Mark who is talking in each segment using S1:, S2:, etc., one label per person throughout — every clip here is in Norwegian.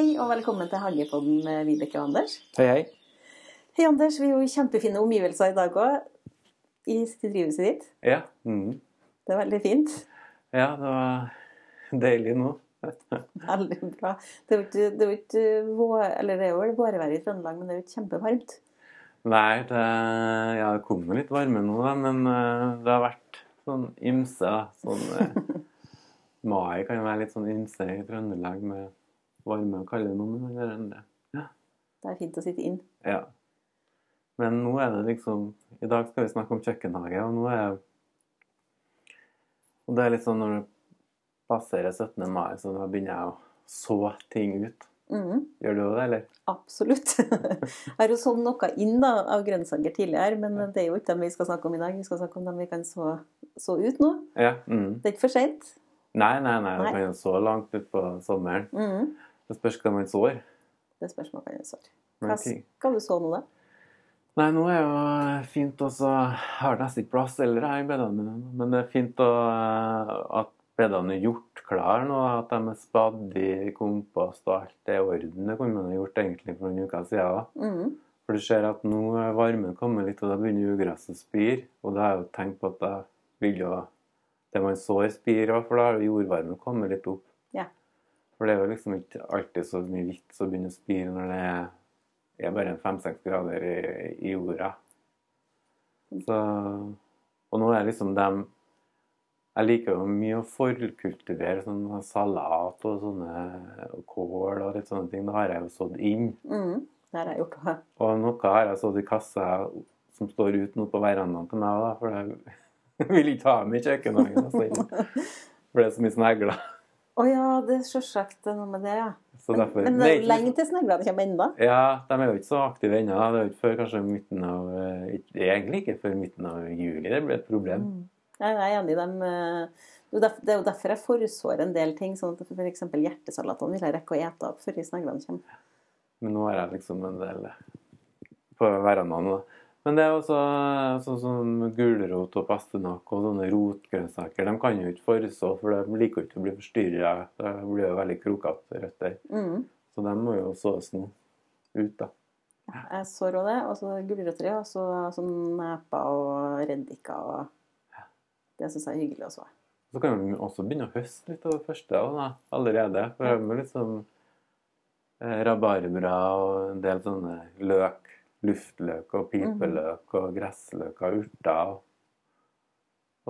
S1: Hei og velkommen til Hangepodden med Vibeke og Anders.
S2: Hei, hei.
S1: Hei, Anders. Vi er jo i kjempefine omgivelser i dag òg. I drivhuset ditt.
S2: Ja. Mm.
S1: Det er veldig fint.
S2: ja, det var deilig nå.
S1: Veldig bra. Det er jo ikke, er eller det er jo vårvær i Trøndelag, men det er jo ikke kjempevarmt.
S2: Nei, det, ja, det kom litt varme nå, da, men eh, det har vært sånn ymse. Sånn, eh, mai kan være litt sånn ymse i Trøndelag med varme og kalde noen er det. Ja.
S1: Det er fint å sitte inn.
S2: ja. Men nå er det liksom I dag skal vi snakke om kjøkkenhage, og nå er Og det er litt sånn når det passerer 17. mai, så da begynner jeg å så ting ut.
S1: Mm.
S2: Gjør du det, eller?
S1: absolutt. Jeg har jo sådd noe inn da, av grønnsaker tidligere, men det er jo ikke dem vi skal snakke om i dag. Vi skal snakke om dem vi kan så, så ut nå.
S2: Ja. Mm.
S1: Det er ikke for seint.
S2: Nei, nei, nei.
S1: Nei.
S2: kan jo så langt utpå sommeren.
S1: Mhm.
S2: Det spørs hva man sår.
S1: Det spørs man kan svare.
S2: Men
S1: Hva skal du så nå, da?
S2: Nei, nå er jo fint også har nesten ikke plass eller jeg i bedene mine, men det er fint å, at bedene er gjort klar nå. At de er spadd i kompost og alt i orden. Det kunne man ha gjort egentlig for noen uker siden. òg.
S1: Mm.
S2: For du ser at nå er varmen kommet litt, og da begynner ugresset å spire. Og da har jeg jo tenkt på at jeg vil jo det man sår, spire for da har jordvarmen kommet litt opp. For det er jo liksom ikke alltid så mye vits å begynne å spire når det er, bare en fem-seks grader i, i jorda. Så, og nå er liksom dem Jeg liker jo mye å forkultivere sånn salat og sånne og kål og litt sånne ting. Da har jeg jo sådd inn.
S1: Mm, Det har jeg gjort òg.
S2: Og noe har jeg sådd i kassa som står ute nå på verandaen til meg, da, for jeg vil ikke ha dem i kjøkkenhagen. Altså. For det er så mye snegler.
S1: Å ja, det er sjølsagt noe med det, ja.
S2: Så
S1: Men,
S2: derfor,
S1: men det er lenge til sneglene kommer ennå.
S2: Ja, de er jo ikke så aktive ennå. Det er jo ikke før kanskje midten av Det er Egentlig ikke før midten av juli det blir et problem.
S1: Jeg er enig i dem. eh, Det er jo er derfor jeg forsår en del ting. sånn at F.eks. hjertesalatene vil jeg rekke å ete opp før sneglene kommer.
S2: Men nå har jeg liksom en del på verandaen. da. Men det er også sånn som gulrot og pastinakk og sånne rotgrønnsaker. De kan jo ikke forså, for de liker jo ikke å bli forstyrra. Det blir jo veldig krokete røtter.
S1: Mm.
S2: Så de må jo sås nå ut, da.
S1: Jeg sår òg det. Og så gulrøtter, og så sånn neper og reddiker. og Det syns jeg er hyggelig å så.
S2: Så kan vi også begynne å høste litt av det første da, allerede. For det er liksom eh, rabarbra og en del sånne løk. Luftløk og pipeløk og gressløk og urter.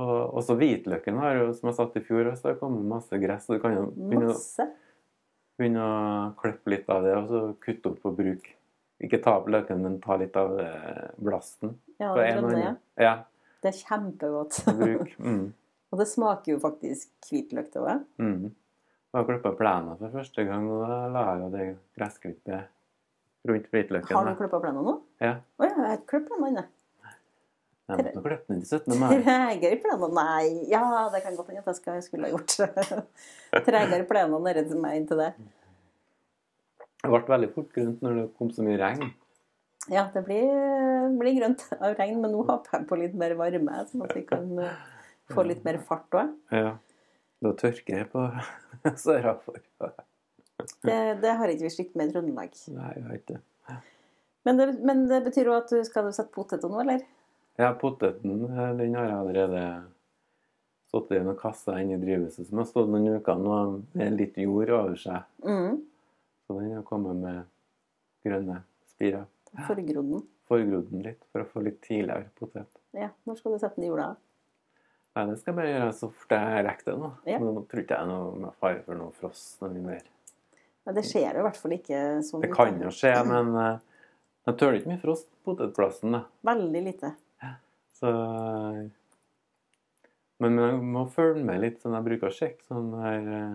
S2: Og også hvitløken har jo, som jeg satt i fjor, så har det kommet masse gress. Så du kan jo begynne, begynne å klippe litt av det, og så kutte opp og bruke. Ikke ta opp løken, men ta litt av eh, blasten.
S1: Ja, det
S2: en og
S1: ja. Det er kjempegodt.
S2: bruk. Mm.
S1: og det smaker jo faktisk hvitløk til òg.
S2: Mm. Jeg klippa plenen for første gang, og da la jeg jo det gressklippet rundt hvitløken.
S1: Har du klippa plenen nå?
S2: Ja.
S1: Å ja, jeg har ikke klippet plenen ennå.
S2: Jeg måtte nå klippe den til 17. mai.
S1: Tregere plener? Nei, ja, det kan godt hende at jeg skal- skulle ha gjort. Tregere plener nede til meg inntil det.
S2: Det ble veldig fort grønt når det kom så mye regn.
S1: Ja, det blir, blir grønt av regn, men nå håper jeg på litt mer varme, sånn at vi kan eh, få litt mer fart òg.
S2: Ja. Da tørker jeg på sørafor.
S1: Det, det har ikke vi slitt med i Trøndelag.
S2: Nei, jeg vet ikke.
S1: Men det, men det betyr jo at du skal du sette poteter nå, eller?
S2: Ja, poteten eh, den har jeg allerede satt i noen kasser inne i drivhuset som har stått noen uker nå med litt jord over seg.
S1: Mm.
S2: Så den har kommet med grønne spirer.
S1: Forgrodd den.
S2: Forgrodd den litt for å få litt tidligere potet.
S1: Ja, når skal du sette den i jorda?
S2: Nei, det skal jeg bare gjøre så fort jeg rekker det nå.
S1: Ja.
S2: Nå tror ikke jeg noe med fare for noe frost noe mer.
S1: Ja, det skjer jo i hvert fall ikke sånn.
S2: Det kan jo skje, men eh, jeg tåler ikke mye frost på potetplassen.
S1: Veldig lite.
S2: Så Men jeg må følge med litt, sånn jeg bruker å sjekke sånn her eh,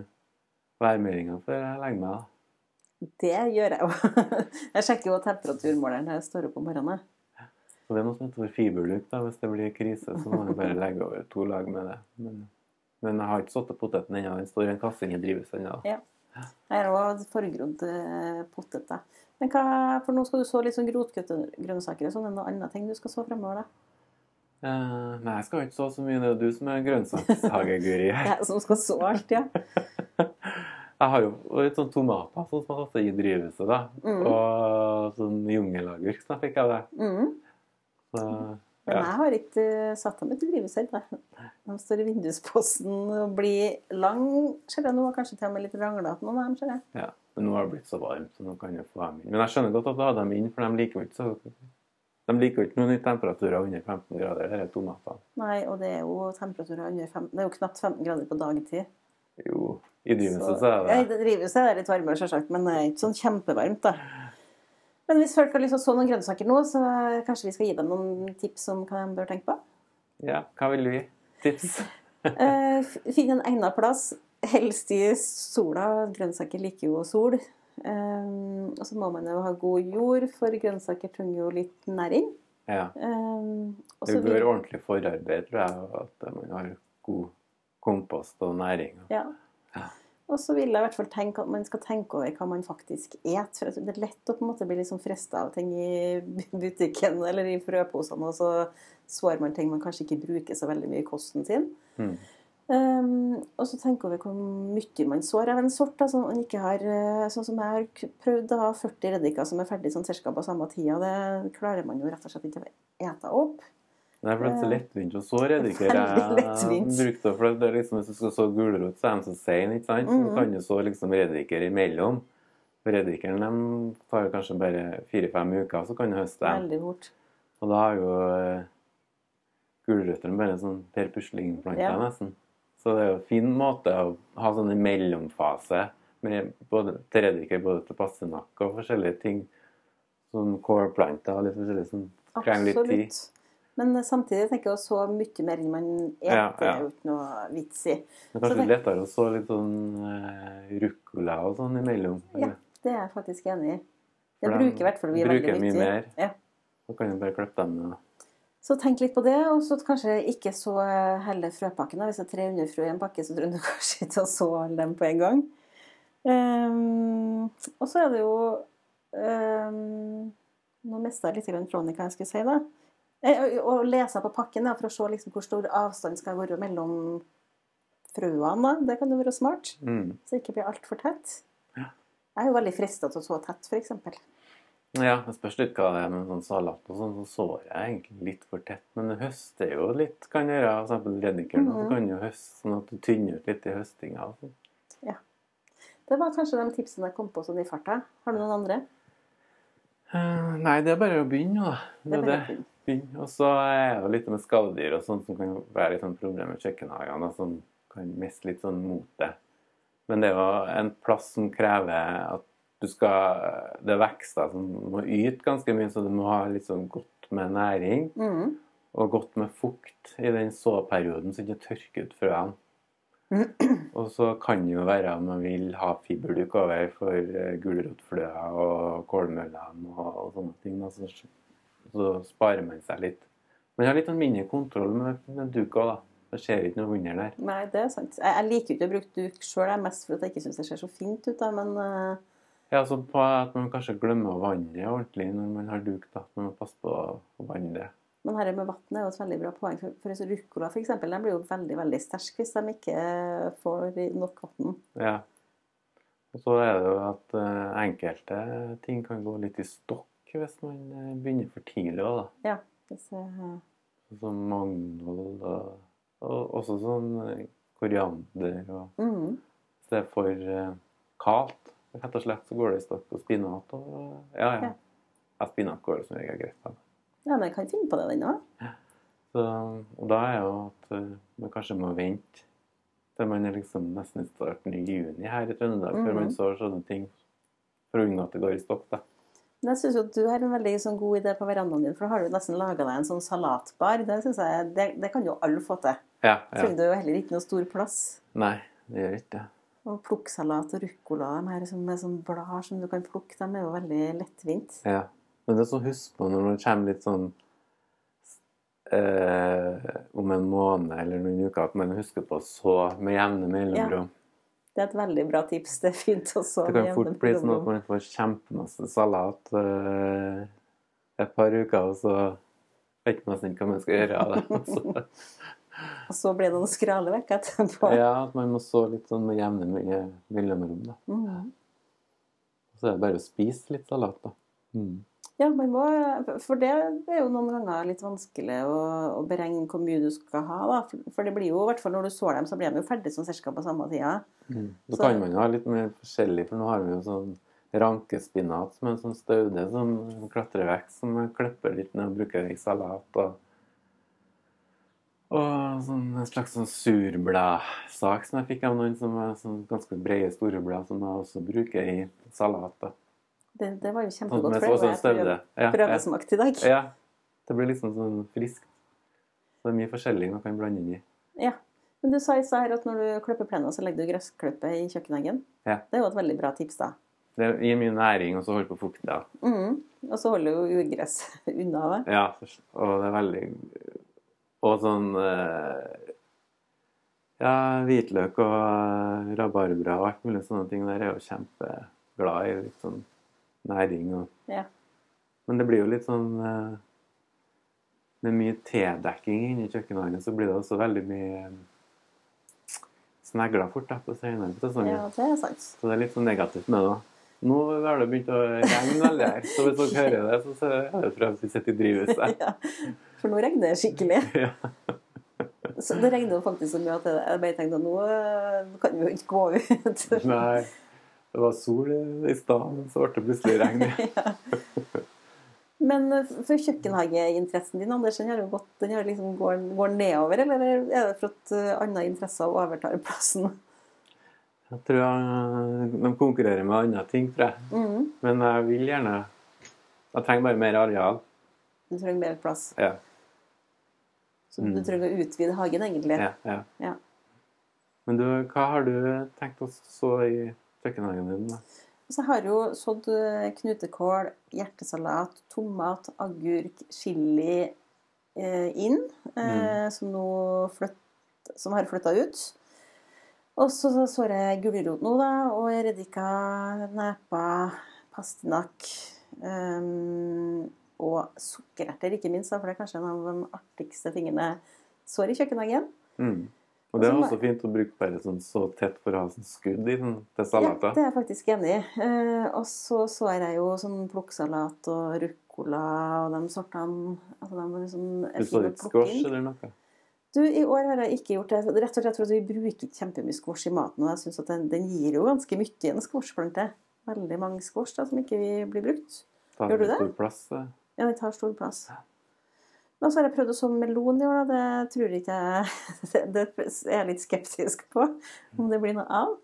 S2: værmeldinga før jeg legger meg. da.
S1: Det gjør jeg jo. Jeg sjekker jo temperaturmåleren når jeg står opp om morgenen.
S2: Så det er noe som heter fiberluk. da, Hvis det blir krise, så må jeg bare legge over to lag med det. Men, men jeg har ikke satt poteten ennå. Den står i en kasse inni drivhuset ennå.
S1: Ja. Jeg er òg forgrodd eh, potet. da. Men hva, for nå skal du så litt sånn grotgrønnsaker og sånn. Er det noe annet ting du skal så fremover, da?
S2: Uh, nei, jeg skal ikke så så mye. Det er du som er grønnsakshageguri her.
S1: Jeg som skal så alt, ja.
S2: Jeg har jo litt sånn tomater sånn som jeg i drivhuset, da.
S1: Mm.
S2: Og sånn jungelagurk, så fikk jeg det.
S1: Mm.
S2: Så,
S1: Men
S2: ja.
S1: jeg har ikke eh, satt dem ut i drivhuset. De står i vindusposten og blir lang, ser jeg nå. Kanskje til og med litt ranglete noen av dem, ser jeg.
S2: ja. Men nå har det blitt så varmt, så nå kan jeg få dem inn. Men jeg skjønner godt at du har dem inn, for de liker jo ikke så De liker jo ikke noen temperaturer under 15 grader, disse tomatene.
S1: Nei, og det er jo temperaturer under 15 Det er jo knapt 15 grader på dagtid.
S2: Jo, i drivhuset så er det Ja,
S1: I drivhuset er det litt varmere, selvsagt, men det er ikke sånn kjempevarmt, da. Men hvis folk har lyst til å så noen grønnsaker nå, så kanskje vi skal gi dem noen tips som de bør tenke på?
S2: Ja, hva vil du gi? Tips?
S1: Eh, Finn en egnet plass, helst i sola. Grønnsaker liker jo sol. Eh, og så må man jo ha god jord, for grønnsaker trenger jo litt næring.
S2: Ja.
S1: Eh,
S2: Det bør
S1: vil-
S2: ordentlig forarbeid, tror jeg, at man har god kompost og næring.
S1: Ja.
S2: Ja.
S1: Og så vil jeg i hvert fall tenke at man skal tenke over hva man faktisk et. For det er lett å på en måte bli liksom frista av ting i butikken eller i frøposene, og så sår man ting man kanskje ikke bruker så veldig mye i kosten sin.
S2: Mm.
S1: Um, og så tenke over hvor mye man sår av en sort. Da, sånn, man ikke har, eh, sånn som jeg har prøvd å ha 40 reddiker som er ferdig sånn cirka på samme tida. Det klarer man jo rett og slett ikke å ete opp.
S2: Nei, for det er så lettvint å så.
S1: Veldig
S2: Jeg
S1: lettvint.
S2: det, for det er liksom, Hvis du skal så gulrot, så er de så seine, ikke sant? Så du kan jo så liksom reddiker imellom. Reddikeren de tar jo kanskje bare fire-fem uker, så kan du høste dem.
S1: Veldig fort.
S2: Og da er jo eh, gulrøttene bare en sånn Per Pusling-plante,
S1: Ja.
S2: nesten. Så det er jo en fin måte å ha sånn en mellomfase med både, til reddiker, både til passenakk og forskjellige ting. Sånn kålplanter og litt forskjellig som trenger litt tid.
S1: Men eh, samtidig tenker jeg å så mye mer enn man spiser,
S2: Ja,
S1: det er jo ikke noe vits i.
S2: Men
S1: er
S2: kanskje
S1: det-
S2: lettere å så litt sånn uh, ruccola og sånn imellom.
S1: Ja, det er jeg faktisk enig i. Det
S2: For
S1: bruker i hvert fall vi
S2: bruker
S1: veldig
S2: mye
S1: mye.
S2: mer.
S1: Ja.
S2: Så kan du bare klippe dem ned.
S1: Så tenk litt på det, og så kanskje ikke så heller hele frøpakken. Hvis det er 300 frø i en pakke, så tror du kanskje ikke å så alle dem på en gang. Um, og så er det jo um, Nå mista jeg litt tråden hva jeg skulle si, da. Eh, Å lese på pakken da, for å se liksom hvor stor avstand skal være mellom frøene. Det kan jo være smart,
S2: Mm.
S1: så ikke blir altfor tett.
S2: Ja.
S1: Jeg er jo veldig frista til å så tett, f.eks.
S2: Ja, det spørs litt hva det er med sånn salat og sånn. Så sår jeg egentlig litt for tett. Men det høster jo litt, kan gjøre. For eksempel reddikeren.
S1: Mhm.
S2: Du kan jo høste sånn at du tynner ut litt i høstinga. Ja. sånn.
S1: Det var kanskje de tipsene jeg kom på sånn i farta. Har du noen andre?
S2: Uh, Nei, det er bare å begynne, da. Det er
S1: bare
S2: det.
S1: å begynne.
S2: Og så er det litt med skadedyr og sånt som kan være litt sånn problem med kjøkkenhagene, og som kan miste litt sånn motet. Men det er jo en plass som krever at du skal Det er vekster som må yte ganske mye, så du må ha litt sånn godt med næring
S1: Mm.
S2: og godt med fukt i den såperioden, så ikke tørker ut frøene. Og så kan det jo være om man vil ha fiberduk over for eh, gulrotfløa og kålmøllene og, og sånne ting. Da, så, sparer man seg litt. Man har litt sånn mindre kontroll med, med duk òg, da. Det ser ikke noe under der.
S1: Nei, det er sant. Jeg, jeg liker ikke å bruke duk sjøl, mest fordi jeg ikke syns det ser så fint ut. Da, men uh...
S2: Ja, så på at man kanskje glemmer å vanne ordentlig når man har duk. da. Man må passe på å vanne det.
S1: Men her med vann er jo et veldig bra poeng. For, for ruccola for eksempel, de blir jo veldig veldig sterke hvis de ikke får nok vann.
S2: Ja. Og så er det jo at eh, enkelte ting kan gå litt i stokk hvis man eh, begynner for tidlig òg, da.
S1: Hvis, jeg...
S2: Sånn som magnold og, og også sånn eh, koriander og
S1: mm.
S2: Hvis det er for uh, kaldt, rett og slett, så går det i stokk. Og spinat og Ja, ja.
S1: Ja.
S2: ja spinat går det som regel greit. da.
S1: Ja, men jeg kan finne på det, den òg.
S2: Så, og da er jo at eh, man kanskje må vente til man er liksom nesten i starten i juni her i Trøndelag, før man
S1: Mhm.
S2: sår sånne ting. For å unngå at det går i stokk, da.
S1: Jeg syns du har en veldig sånn, god idé på verandaen din, for da har du nesten laga deg en sånn salatbar. Det, synes jeg, det, det kan jo alle få til.
S2: Ja, ja.
S1: Trenger du jo heller ikke noe stor plass.
S2: Nei, det gjør ikke det.
S1: Og plukksalat og ruccola, de her som med sånn blad som du kan plukke, de er jo veldig lettvint.
S2: Ja. Men det er sånn husk på når det kommer litt sånn eh, om en måned eller noen uker, at man husker på å så med jevne mellomrom.
S1: Det er et veldig bra tips. Det er fint å så
S2: Det kan fort bli sånn at man får kjempemasse salat uh, et par uker, og så vet man nesten ikke hva man skal gjøre av det. Så,
S1: Og så blir det noen skrale vekk etterpå.
S2: Ja, at man må så litt sånn med jevne mell- mellomrom. da.
S1: Og
S2: Så er det bare å spise litt salat, da. Mm.
S1: Ja, må, for det, det er jo noen ganger litt vanskelig å, å beregne hvor mye du skal ha. da. For- det blir jo, i hvert fall når du sår dem, så blir de jo ferdig sånn ca. på samme tida.
S2: Mm. Så,
S1: Så-
S2: kan man jo ha litt mer forskjellig, for nå har vi jo sånn rankespinat som en sånn staude som klatrer vekk, som jeg klipper litt ned og bruker i salat. Og, og sånn, en slags sånn surbladsak som jeg fikk av noen som er sånn ganske brede, store blad, som jeg også bruker i salat. Da.
S1: Det, det var jo
S2: Sånn
S1: kjempegodt.
S2: Sånn,
S1: var jeg
S2: Ja, ja.
S1: prøvesmakt i dag.
S2: ja. Det blir liksom sånn friskt. Så det er mye forskjellig man kan blande inn i.
S1: Ja. Men du sa i stad at når du klipper plenen, så legger du gressklippet i kjøkkeneggen.
S2: Ja.
S1: Det er jo et veldig bra tips, da.
S2: Det gir mye næring, og så holder på fukta. Ja.
S1: Mm. Og så holder jo ugress unna det.
S2: Ja, og det er veldig Og sånn eh, Ja, hvitløk og rabarbra og alt mulig sånne ting der er jo kjempeglad i. Litt sånn næring og
S1: Ja.
S2: Men det blir jo litt sånn eh, Med mye tedekking inni kjøkkenhagen, så blir det også veldig mye eh, snegler fort da, på senere på sesongen.
S1: ja, det er sant.
S2: Så det er litt sånn negativt med det. da. Nå har det begynt å regne veldig her, så hvis dere hører det, så er det fordi vi sitter i drivhuset.
S1: Ja. For nå regner det skikkelig.
S2: Ja.
S1: Så det regner faktisk så mye at jeg bare tenkte at nå eh, kan vi jo ikke gå ut.
S2: Nei, det var sol i stad, men så ble det plutselig regn.
S1: ja. Men for kjøkkenhageinteressen din, Anders, den har gått, den har liksom går, går nedover, eller er det for at eh, andre interesser overtar plassen?
S2: Jeg tror jeg, de konkurrerer med andre ting, tror jeg.
S1: Mm.
S2: Men jeg vil gjerne Jeg trenger bare mer areal.
S1: Du trenger mer plass.
S2: Ja,
S1: Så du
S2: Mm.
S1: trenger å utvide hagen, egentlig.
S2: ja, ja.
S1: Ja.
S2: Men du, hva har du tenkt å så i kjøkkenhagen din? da?
S1: Så jeg har jo sådd eh, knutekål, hjertesalat, tomat, agurk, chili eh, inn, eh, som nå flytt, som har flytta ut. Og så sår jeg gulrot nå, da, og redika, nepa, pastinakk eh, og sukkererter, ikke minst, for det er kanskje en av de artigste tingene sår i kjøkkenhagen.
S2: Mm. Og det er
S1: så må-
S2: også fint å bruke bare sånn så tett for å ha sånn skudd i den til
S1: Ja, det er jeg faktisk enig i. Eh, og så sår jeg jo sånn plukksalat og ruccola og de sortene altså de er liksom,
S2: Du så litt squash eller noe?
S1: Du, I år har jeg ikke gjort det. Rett og slett for at vi bruker kjempemye squash i maten. Og jeg synes at den, den gir jo ganske mye i en squashplante. Veldig mange squash da, som ikke vi blir brukt.
S2: Tar
S1: Gjør du det?
S2: stor plass. eh.
S1: Ja, den tar stor plass. Men så har jeg prøvd å så melon i år, da. Det tror jeg ikke jeg Det er jeg litt skeptisk på om det blir noe av.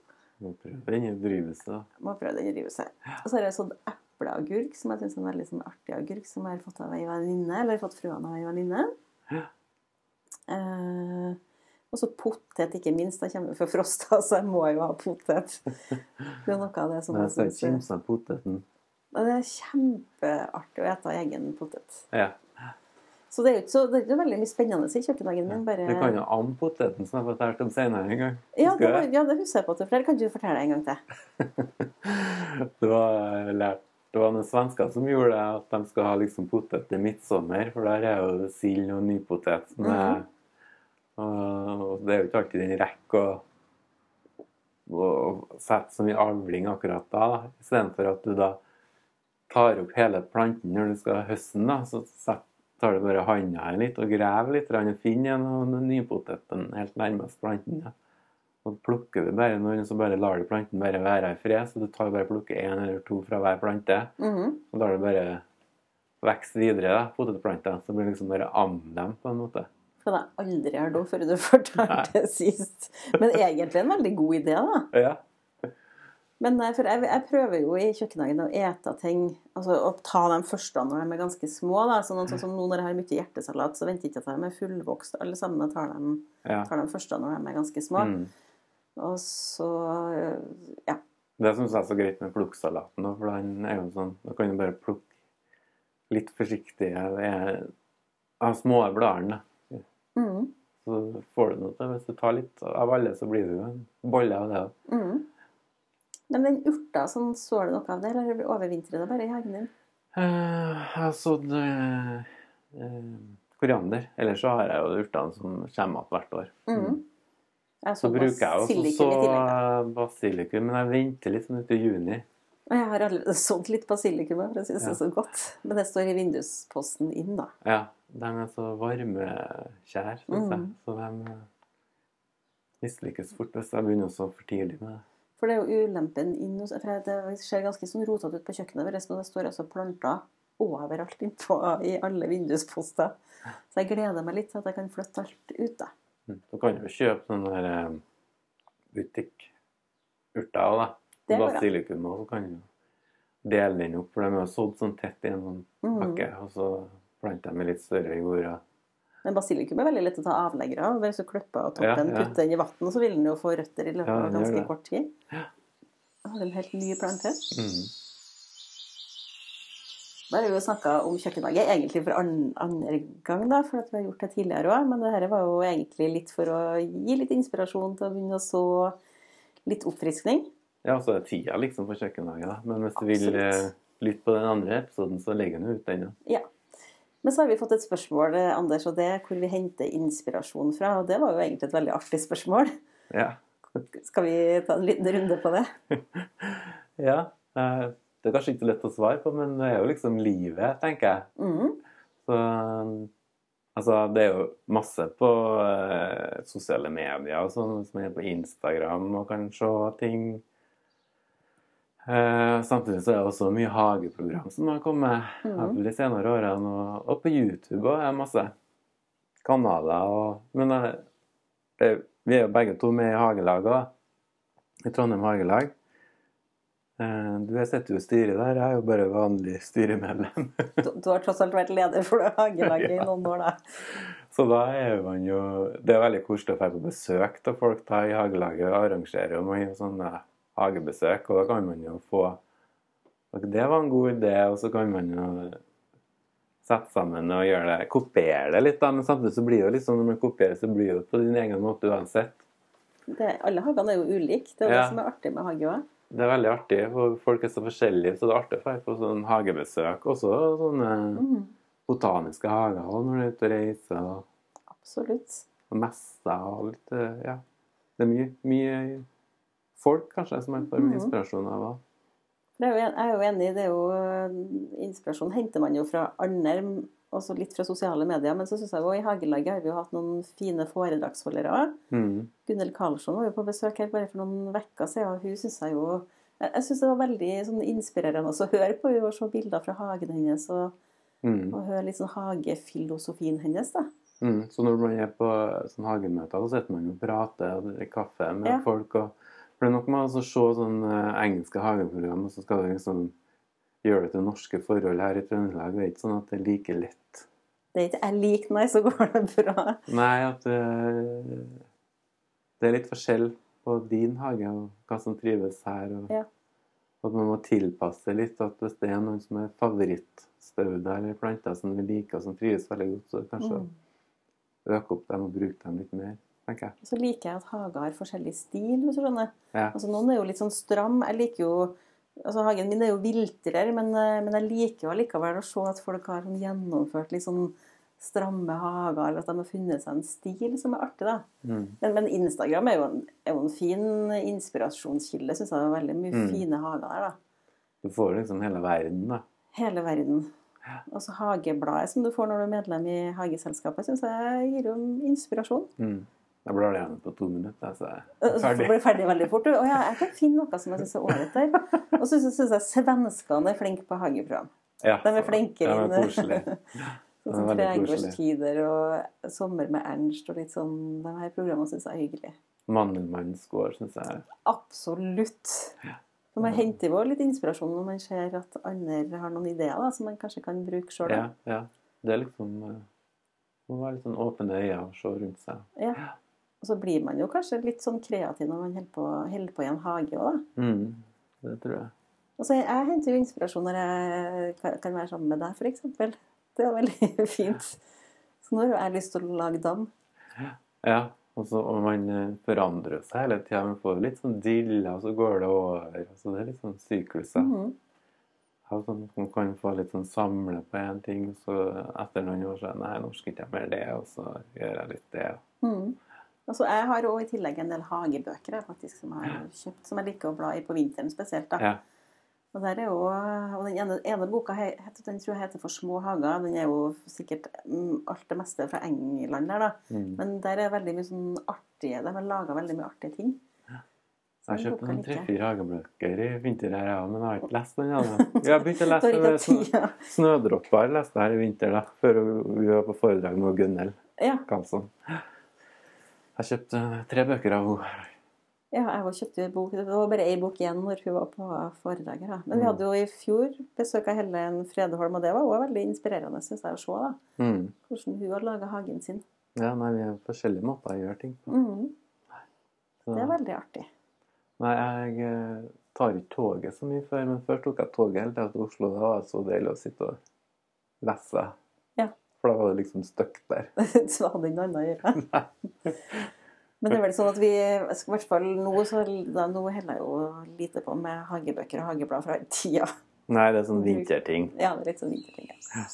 S2: Må prøve den i drivhuset.
S1: Må prøve den i drivhuset. Og så har jeg sådd epleagurk, som jeg syns er en veldig sånn artig agurk, som jeg har fått av ei venninne, eller fått frøene av ei venninne.
S2: Ja.
S1: Eh, og så potet, ikke minst. Da kommer fra Frosta, så jeg må jo ha potet. Det er noe av det som
S2: Nei,
S1: jeg
S2: jeg poteten.
S1: Det er kjempeartig å ete egen potet.
S2: Ja.
S1: Så det er jo ikke så, det er ikke veldig mye spennende i kjøkkenhagen min. Bare...
S2: Du kan jo amme poteten, som jeg har fortalt om senere en gang.
S1: ja, det var, ja, det husker jeg på. til flere. Kan du fortelle det en gang til?
S2: Det var det var noen svensker som gjorde det, at de skal ha liksom potet til midtsommer, for der er jo sild og nypotet. som er-
S1: Mhm.
S2: og det er jo ikke alltid den rekker å, å, å sette så mye avling akkurat da, da. Istedenfor at du da tar opp hele planten når du skal høste den, da, så set, tar du bare handa her litt og graver litt, og finner en av den nypoteten helt nærmest planten. Ja. Og plukker du bare noen, så bare lar du planten bare være i fred. Så du tar bare plukker én eller to fra hver plante,
S1: Mhm.
S2: og lar det bare vokse videre, da, potetplanter. Så blir det liksom bare am dem, på en måte.
S1: Har jeg aldri hørt om før du fortalte det sist. Men egentlig en veldig god idé, da.
S2: Ja.
S1: Men nei, for jeg, jeg prøver jo i kjøkkenhagen å ete ting Altså å ta de første når de er ganske små. da, sånn, sånn som nå når jeg har mye hjertesalat, så venter jeg ikke at de er fullvokst. Alle sammen jeg tar dem,
S2: ja.
S1: tar de første når de er ganske små.
S2: Mm.
S1: Og så eh, Ja.
S2: Det syns jeg er så greit med plukksalaten, for den er jo sånn Da kan du bare plukke litt forsiktig av små bladene.
S1: Mm,
S2: Så får du noe til. Hvis du tar litt av alle, så blir det jo en bolle av det.
S1: mm. Men den urta, sånn, så du noe av det, eller overvintrer det bare i hagen din?
S2: Eh, Jeg har sådd eh, eh, koriander. Ellers så har jeg jo urtene som kommer igjen hvert år.
S1: Mm. Mm.
S2: Så bruker jeg jo også
S1: basilikum
S2: så basilikum, men jeg venter litt sånn uti juni.
S1: Og jeg har allerede sådd litt basilikum, for jeg syns det er så godt. Men det står i vindusposten inn, da.
S2: Ja, de er så varmekjære, syns jeg.
S1: Mm.
S2: Så de eh, mislykkes fort hvis jeg begynner så for tidlig med det.
S1: For det er jo ulempen inn hos Det ser ganske sånn rotete ut på kjøkkenet vårt, og det står altså planter overalt innpå i alle vindusposter. Så jeg gleder meg litt til at jeg kan flytte alt ut, da.
S2: Mm. Du kan jo kjøpe sånne der eh, butikkurter òg, da.
S1: Det.
S2: Basilikum òg, så kan du dele den opp. For de er jo sådd sånn tett i en sånn
S1: pakke.
S2: pakke, og så planter de med litt større jord. og-
S1: Men basilikum er veldig lett å ta avleggere av. Hvis du klipper av
S2: Ja,
S1: toppen,
S2: ja.
S1: putter den i vann, så vil den jo få røtter i løpet av ganske kort tid.
S2: Ja.
S1: Det er en helt ny plante.
S2: Mm.
S1: Da har vi jo snakka om kjøkkenhage egentlig for an andre gang, da, for at vi har gjort det tidligere òg. Men det her var jo egentlig litt for å gi litt inspirasjon til å begynne å så litt oppfriskning.
S2: Ja, så er tida liksom for kjøkkenhage, da. Men hvis du vil eh, lytte på den andre episoden, så legger den ut den. Ja.
S1: Men så har vi fått et spørsmål, eh, Anders, og det er hvor vi henter inspirasjon fra. Og det var jo egentlig et veldig artig spørsmål.
S2: Ja.
S1: Skal vi ta en liten runde på det?
S2: ja. eh, Det er kanskje ikke lett å svare på, men det er jo liksom livet, tenker jeg.
S1: Mm.
S2: Så altså, det er jo masse på eh, sosiale medier og sånn, som er på Instagram og kan se ting. Eh, samtidig så er det også mye hageprogram som har kommet mm. de senere årene. Og, og på YouTube og er masse kanaler. Og, men uh, det, vi er jo begge to med i hagelag òg. I Trondheim Hagelag. Uh, du jeg sitter jo i styret der, jeg er jo bare vanlig styremedlem.
S1: Du, du har tross alt vært leder for det hagelaget i noen år, da.
S2: Så da er man jo Det er veldig koselig å dra på besøk til folk da i hagelaget. og Arrangerer jo mange sånne hagebesøk, og da kan man jo få og Det var en god idé, og så kan man jo sette sammen og gjøre det Kopiere det litt, da, men samtidig så blir det jo litt sånn når man kopierer, så blir det på din egen måte uansett.
S1: Det, alle hagene er jo ulike. Det er
S2: Ja.
S1: det som er artig med hage òg.
S2: Det er veldig artig, for folk er så forskjellige, så det er artig å dra på sånn hagebesøk. Også sånne
S1: mm.
S2: botaniske hager og når du er ute og reiser. og
S1: Absolutt.
S2: og messer og litt eh, Ja. Det er mye, mye folk, kanskje, som man får
S1: Mhm.
S2: inspirasjon av.
S1: Jeg er jo enig, det er jo øh, Inspirasjon henter man jo fra andre, også litt fra sosiale medier. Men så syns jeg jo i Hagelaget har vi jo hatt noen fine foredragsholdere.
S2: Mm.
S1: Gunnhild Karlsson var jo på besøk her bare for noen uker siden, og hun syns jeg jo Jeg, synes syns det var veldig sånn inspirerende å høre på og se bilder fra hagen hennes og,
S2: Mm.
S1: og høre litt sånn hagefilosofien hennes, da.
S2: Mm. Så når man er på sånn hagemøter, så sitter man og prater og drikker kaffe med
S1: Ja.
S2: folk. Og, for det er nok med å se sånn eh, engelske hageprogram, og så skal du liksom gjøre det til norske forhold her i Trøndelag. Det er ikke sånn at det er like lett.
S1: Det er ikke jeg liker, nei, så går det bra.
S2: Nei, at det, det er litt forskjell på din hage og hva som trives her. Og,
S1: Ja.
S2: at man må tilpasse litt. At hvis det er noen som er favorittstauder eller planter som vi liker og som trives veldig godt, så kanskje
S1: Mm.
S2: øke opp dem og bruke dem litt mer, tenker jeg.
S1: Så liker jeg at hager har forskjellig stil, hvis du skjønner.
S2: Ja.
S1: Altså, noen er jo litt sånn stram. Jeg liker jo altså Hagen min er jo viltrere, men, eh, men jeg liker jo allikevel å se at folk har sånn gjennomført litt sånn stramme hager, eller at de har funnet seg en stil som er artig. da.
S2: Mm.
S1: Men, men Instagram er jo en, er jo en fin inspirasjonskilde. Syns jeg det er veldig mye
S2: Mm.
S1: fine hager der. da.
S2: Du får liksom hele verden, da.
S1: Hele verden. Og så Hagebladet som du får når du er medlem i Hageselskapet, syns jeg gir jo inspirasjon.
S2: Mm. Jeg blir det gjennom på to minutter, så er
S1: Så
S2: jeg ferdig.
S1: blir ferdig veldig fort. Å ja, jeg kan finne noe som jeg syns er ålreit der. Og så syns jeg svenskene er flinke på hageprogram.
S2: Ja,
S1: De er flinkere
S2: Ja, det er.
S1: Sånn som. Tregårdstider og Sommer med Ernst og litt sånn. De her programmene syns jeg er hyggelig.
S2: Mandelmannens gård, syns jeg.
S1: Absolutt. For man henter jo litt inspirasjon når man ser at andre har noen ideer da, som man kanskje kan bruke sjøl.
S2: Ja, ja. Det er liksom eh, Man må være litt sånn åpne øyne og se rundt seg.
S1: Ja. Og så blir man jo kanskje litt sånn kreativ når man holder på, holder på i en hage òg, da.
S2: Mm. Det tror jeg.
S1: Og så jeg, henter jo inspirasjon når jeg kan, være sammen med deg, f.eks. Det er veldig fint. Så nå har jeg lyst til å lage dam.
S2: Ja, og, så, og man eh, forandrer seg hele tida. Man får litt sånn dilla, og så går det over. Så det er litt sånn sykluser. Mm. Altså, Man kan få litt sånn samle på én ting, så etter noen år så er det, Nei, nå skal ikke jeg mer det, og så gjør jeg litt det.
S1: Mm. Altså, jeg har òg i tillegg en del hagebøker jeg, faktisk, som jeg har kjøpt, som jeg liker å bla i på vinteren spesielt. da.
S2: Ja.
S1: Og, der er jo, og den ene, ene boka heter, den tror jeg heter 'For små hager'. Den er jo sikkert mm, alt det meste fra England der, da.
S2: Mm.
S1: Men der er veldig mye sånn artige De har laga veldig mye artige ting. Så
S2: Jeg har kjøpt noen tre-fire hagebøker i vinter her, ja, men jeg har ikke lest den ennå. Jeg har begynt å lese 'Snødropper' leste her i vinter, da, før vi var på foredrag med Gunnhild
S1: Ja,
S2: Karlsson. Jeg kjøpte tre bøker av henne.
S1: ja, jeg kjøpte jo en bok. Det var bare ei bok igjen når hun var på foredraget. Da. Men vi
S2: Mm.
S1: hadde jo i fjor besøk av Helen Fredholm, og det var også veldig inspirerende synes jeg, å se da.
S2: Mm.
S1: hvordan hun har laga hagen sin.
S2: Ja, nei, vi har forskjellige måter å gjøre ting på.
S1: Mm,
S2: Så-
S1: det er veldig artig.
S2: Nei, jeg eh, tar ikke toget så mye før, men før tok jeg toget helt til Oslo. Det var så deilig å sitte og lese. For da var det liksom støkt der.
S1: Så hadde ikke annet å gjøre. Men det er vel sånn at vi i hvert fall nå, så, da, nå holder jeg jo lite på med hagebøker og hageblad fra tida.
S2: Nei, det er sånn vinterting.
S1: Ja, det er litt sånn vinterting. Ja.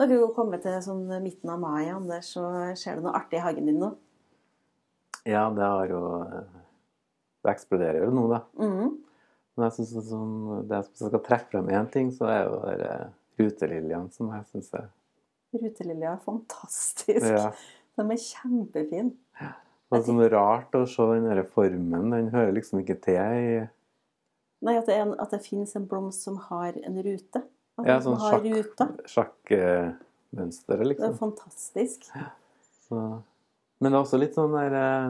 S1: Når du jo kommet til sånn midten av mai, Anders, så skjer det noe artig i hagen din nå.
S2: Ja, det har jo eh, Det eksploderer jo nå, da.
S1: Mhm.
S2: Men jeg synes sånn, det jeg skal trekke frem én ting, så er jo det eh, ruteliljene som jeg syns er
S1: Rutelilja er fantastisk.
S2: ja.
S1: De er kjempefine.
S2: Det er sånn rart å se den der formen. Den hører liksom ikke til i
S1: Nei, at det, en, at det finnes en blomst som har en rute. At
S2: Ja, sånn
S1: sjakkmønsteret,
S2: sjakk- liksom.
S1: Det er
S2: liksom.
S1: fantastisk.
S2: Så. Men det er også litt sånn der eh,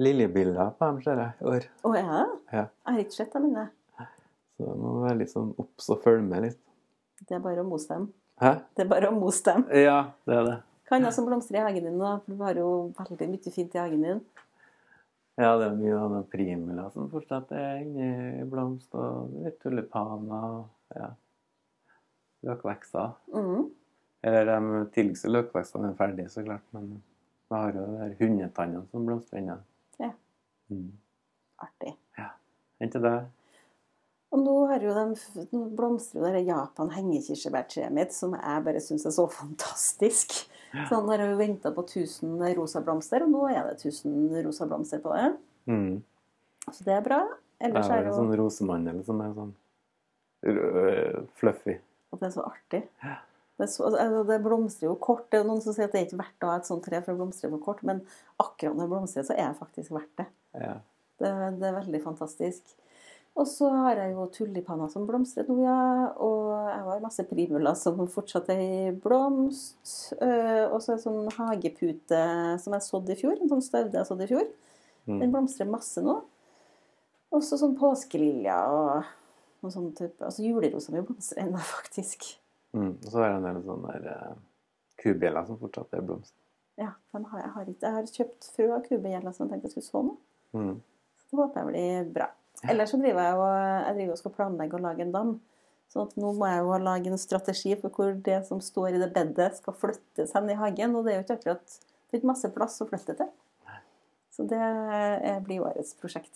S2: liljebilder på dem, ser jeg, i år.
S1: Å, oh, det?
S2: Ja.
S1: Jeg har ikke sett dem ennå.
S2: Så det må være litt sånn obs og følge med litt.
S1: Det er bare å mose dem.
S2: Hæ?
S1: Det er bare å mose dem.
S2: Ja, det er det.
S1: Hva annet som blomstrer i hagen din? da? For Du har jo veldig mye fint i hagen din.
S2: Ja, det er mye av den primula som fortsatt er inni blomst, og litt tulipaner og ja. løkvekster.
S1: Mm.
S2: Eller de tidligste løkvekstene er ferdige, så klart, men vi har jo hundetannene som blomstrer ennå.
S1: Ja.
S2: Mm.
S1: Artig.
S2: Inntil det
S1: Og nå, har jo de, nå blomstrer jo det Japan hengekirsebærtreet mitt, som jeg bare syns er så fantastisk. Så Sånn har jeg venta på 1000 rosa blomster, og nå er det 1000 rosa blomster på det.
S2: mm.
S1: Så det er bra.
S2: Det
S1: Ellers
S2: er
S1: er
S2: jo
S1: det
S2: sånn rosemandel som er sånn øh, fluffy.
S1: Og det er så artig. Det, er så, altså, det blomstrer jo kort. Det er jo noen som sier at det er ikke verdt å ha et sånt tre, for å blomstre for kort. Men akkurat når det blomstrer, så er det faktisk verdt det.
S2: Ja.
S1: Det, det er veldig fantastisk. Og så har jeg jo tulipaner som blomstrer nå, ja. Og jeg har masse primula som fortsatt er i blomst. Eh, Og så er det sånn hagepute som jeg sådde i fjor. En sånn staude jeg sådde i fjor. Den
S2: Mm.
S1: blomstrer masse nå. Og så sånn påskeliljer og noe sånn type Altså julerosa mi blomstrer ennå, faktisk.
S2: Mm. Og så er det en del sånne der, eh, kubjeller som fortsatt er blomst.
S1: Ja, den har jeg, har ikke, jeg har kjøpt frø av kubjeller som jeg tenkte jeg skulle så nå.
S2: Mm.
S1: Så det håper jeg blir bra. Ellers så driver jeg og, jeg driver og skal planlegge å lage en dam. Så nå må jeg jo lage en strategi for hvor det som står i det bedet, skal flyttes hen i hagen. Og det er jo ikke akkurat det er ikke masse plass å flytte til. Så det eh, blir årets prosjekt.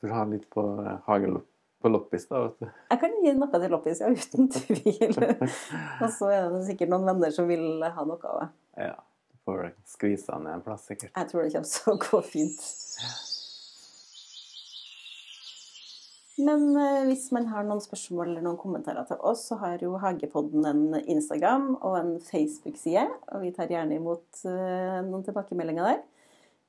S2: Så du har litt på hagen hagelopp på loppis, da. vet du.
S1: Jeg kan gi noe til loppis, ja, uten tvil. og så er det sikkert noen venner som vil ha noe av det.
S2: Ja. Du får skvise han ned en plass, sikkert.
S1: Jeg tror det kommer til å gå fint. Men eh, hvis man har noen spørsmål eller noen kommentarer til oss, så har jo Hagepodden en Instagram og en Facebook-side. Og vi tar gjerne imot eh, noen tilbakemeldinger der.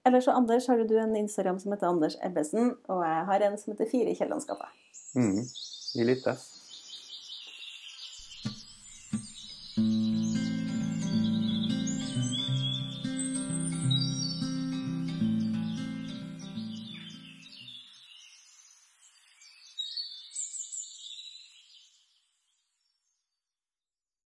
S1: Eller så Anders har du en Instagram som heter Anders Ebbesen, og jeg har en som heter Fire i Kiellandsgata.
S2: Mm. Vi litt